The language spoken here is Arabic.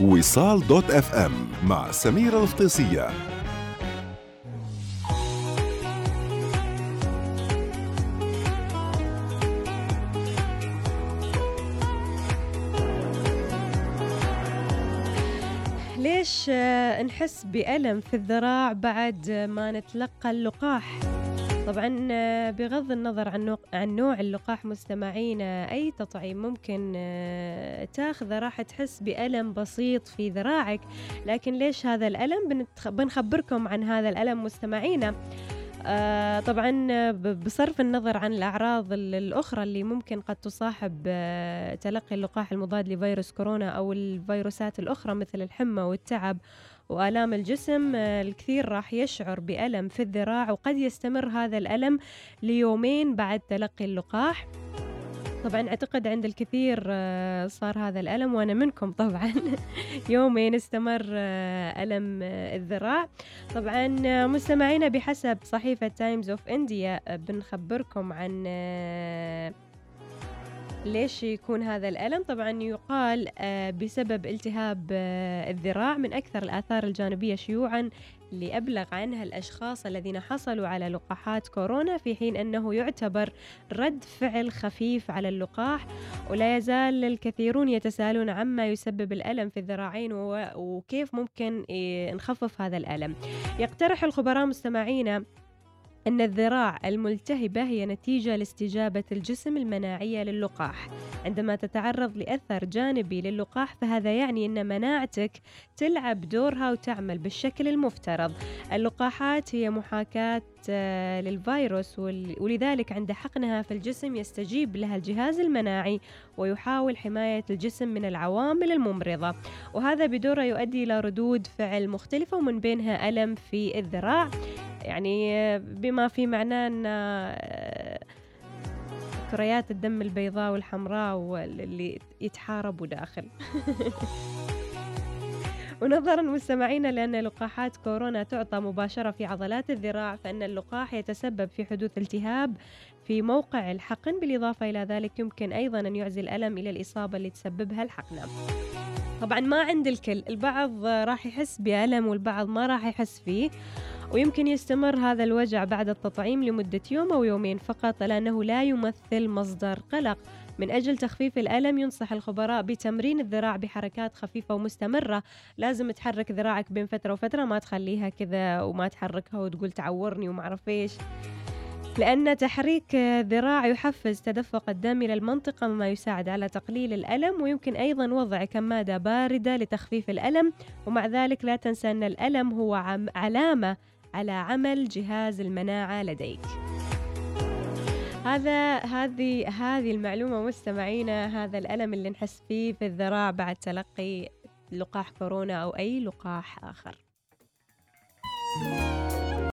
وصال دوت اف ام مع سميرة الفطيسية ليش نحس بألم في الذراع بعد ما نتلقى اللقاح؟ طبعا آه، بغض النظر عن نوع, عن نوع اللقاح مستمعينا أي تطعيم ممكن آه، تاخذه راح تحس بألم بسيط في ذراعك. لكن ليش هذا بنتخ- بنخبركم عن هذا الألم مستمعينا. آه طبعا آه، بصرف النظر عن الأعراض ال- الأخرى اللي ممكن قد تصاحب آه تلقي اللقاح المضاد لفيروس كورونا أو الفيروسات الأخرى مثل الحمى والتعب وآلام الجسم آه، الكثير راح يشعر بألم في الذراع وقد يستمر هذا الألم ليومين بعد تلقي اللقاح. طبعا أعتقد عند الكثير آه، صار هذا الألم وأنا منكم طبعا. يومين استمر آه، آه، الذراع. طبعا مستمعينا بحسب صحيفة Times of India بنخبركم عن ليش يكون هذا الألم؟ طبعا يقال آه، بسبب التهاب آه، الذراع من أكثر الآثار الجانبية شيوعا اللي أبلغ عنها الأشخاص الذين حصلوا على لقاحات كورونا في حين أنه يعتبر رد فعل خفيف على اللقاح ولا يزال الكثيرون يتساءلون عما يسبب الألم في الذراعين وكيف ممكن إيه، نخفف هذا الألم يقترح الخبراء مستمعينا أن الذراع الملتهبة هي نتيجة لاستجابة الجسم المناعية للقاح. عندما تتعرض لأثر جانبي للقاح فهذا يعني أن مناعتك تلعب دورها وتعمل بالشكل المفترض. اللقاحات هي محاكاة آه، للفيروس ولذلك عند حقنها في الجسم يستجيب لها الجهاز المناعي ويحاول حماية الجسم من العوامل الممرضة. وهذا بدوره يؤدي إلى ردود فعل مختلفة ومن بينها ألم في الذراع. يعني بما في معناه أن آه، كريات الدم البيضاء والحمراء واللي يتحاربوا داخل. ونظرا مستمعينا لأن لقاحات كورونا تعطى مباشرة في عضلات الذراع فإن اللقاح يتسبب في حدوث التهاب في موقع الحقن. بالإضافة إلى ذلك يمكن أيضا أن يعزي الألم إلى الإصابة اللي تسببها الحقنة طبعا ما عند الكل البعض راح يحس بألم والبعض ما راح يحس فيه. ويمكن يستمر هذا الوجع بعد التطعيم لمدة يوم أو يومين فقط لأنه لا يمثل مصدر قلق. من أجل تخفيف الألم ينصح الخبراء بتمرين الذراع بحركات خفيفة ومستمرة. لازم تحرك ذراعك بين فترة وفترة ما تخليها كذا وما تحركها وتقول تعورني وما أعرف إيش. لأن تحريك الذراع يحفز تدفق الدم إلى المنطقة مما يساعد على تقليل الألم. ويمكن أيضا وضع كمادة باردة لتخفيف الألم. ومع ذلك لا تنسى أن الألم هو علامة على عمل جهاز المناعة لديك. هذا هذه هذه المعلومة مستمعينا هذا الألم اللي نحس فيه في الذراع بعد تلقي لقاح كورونا أو أي لقاح آخر.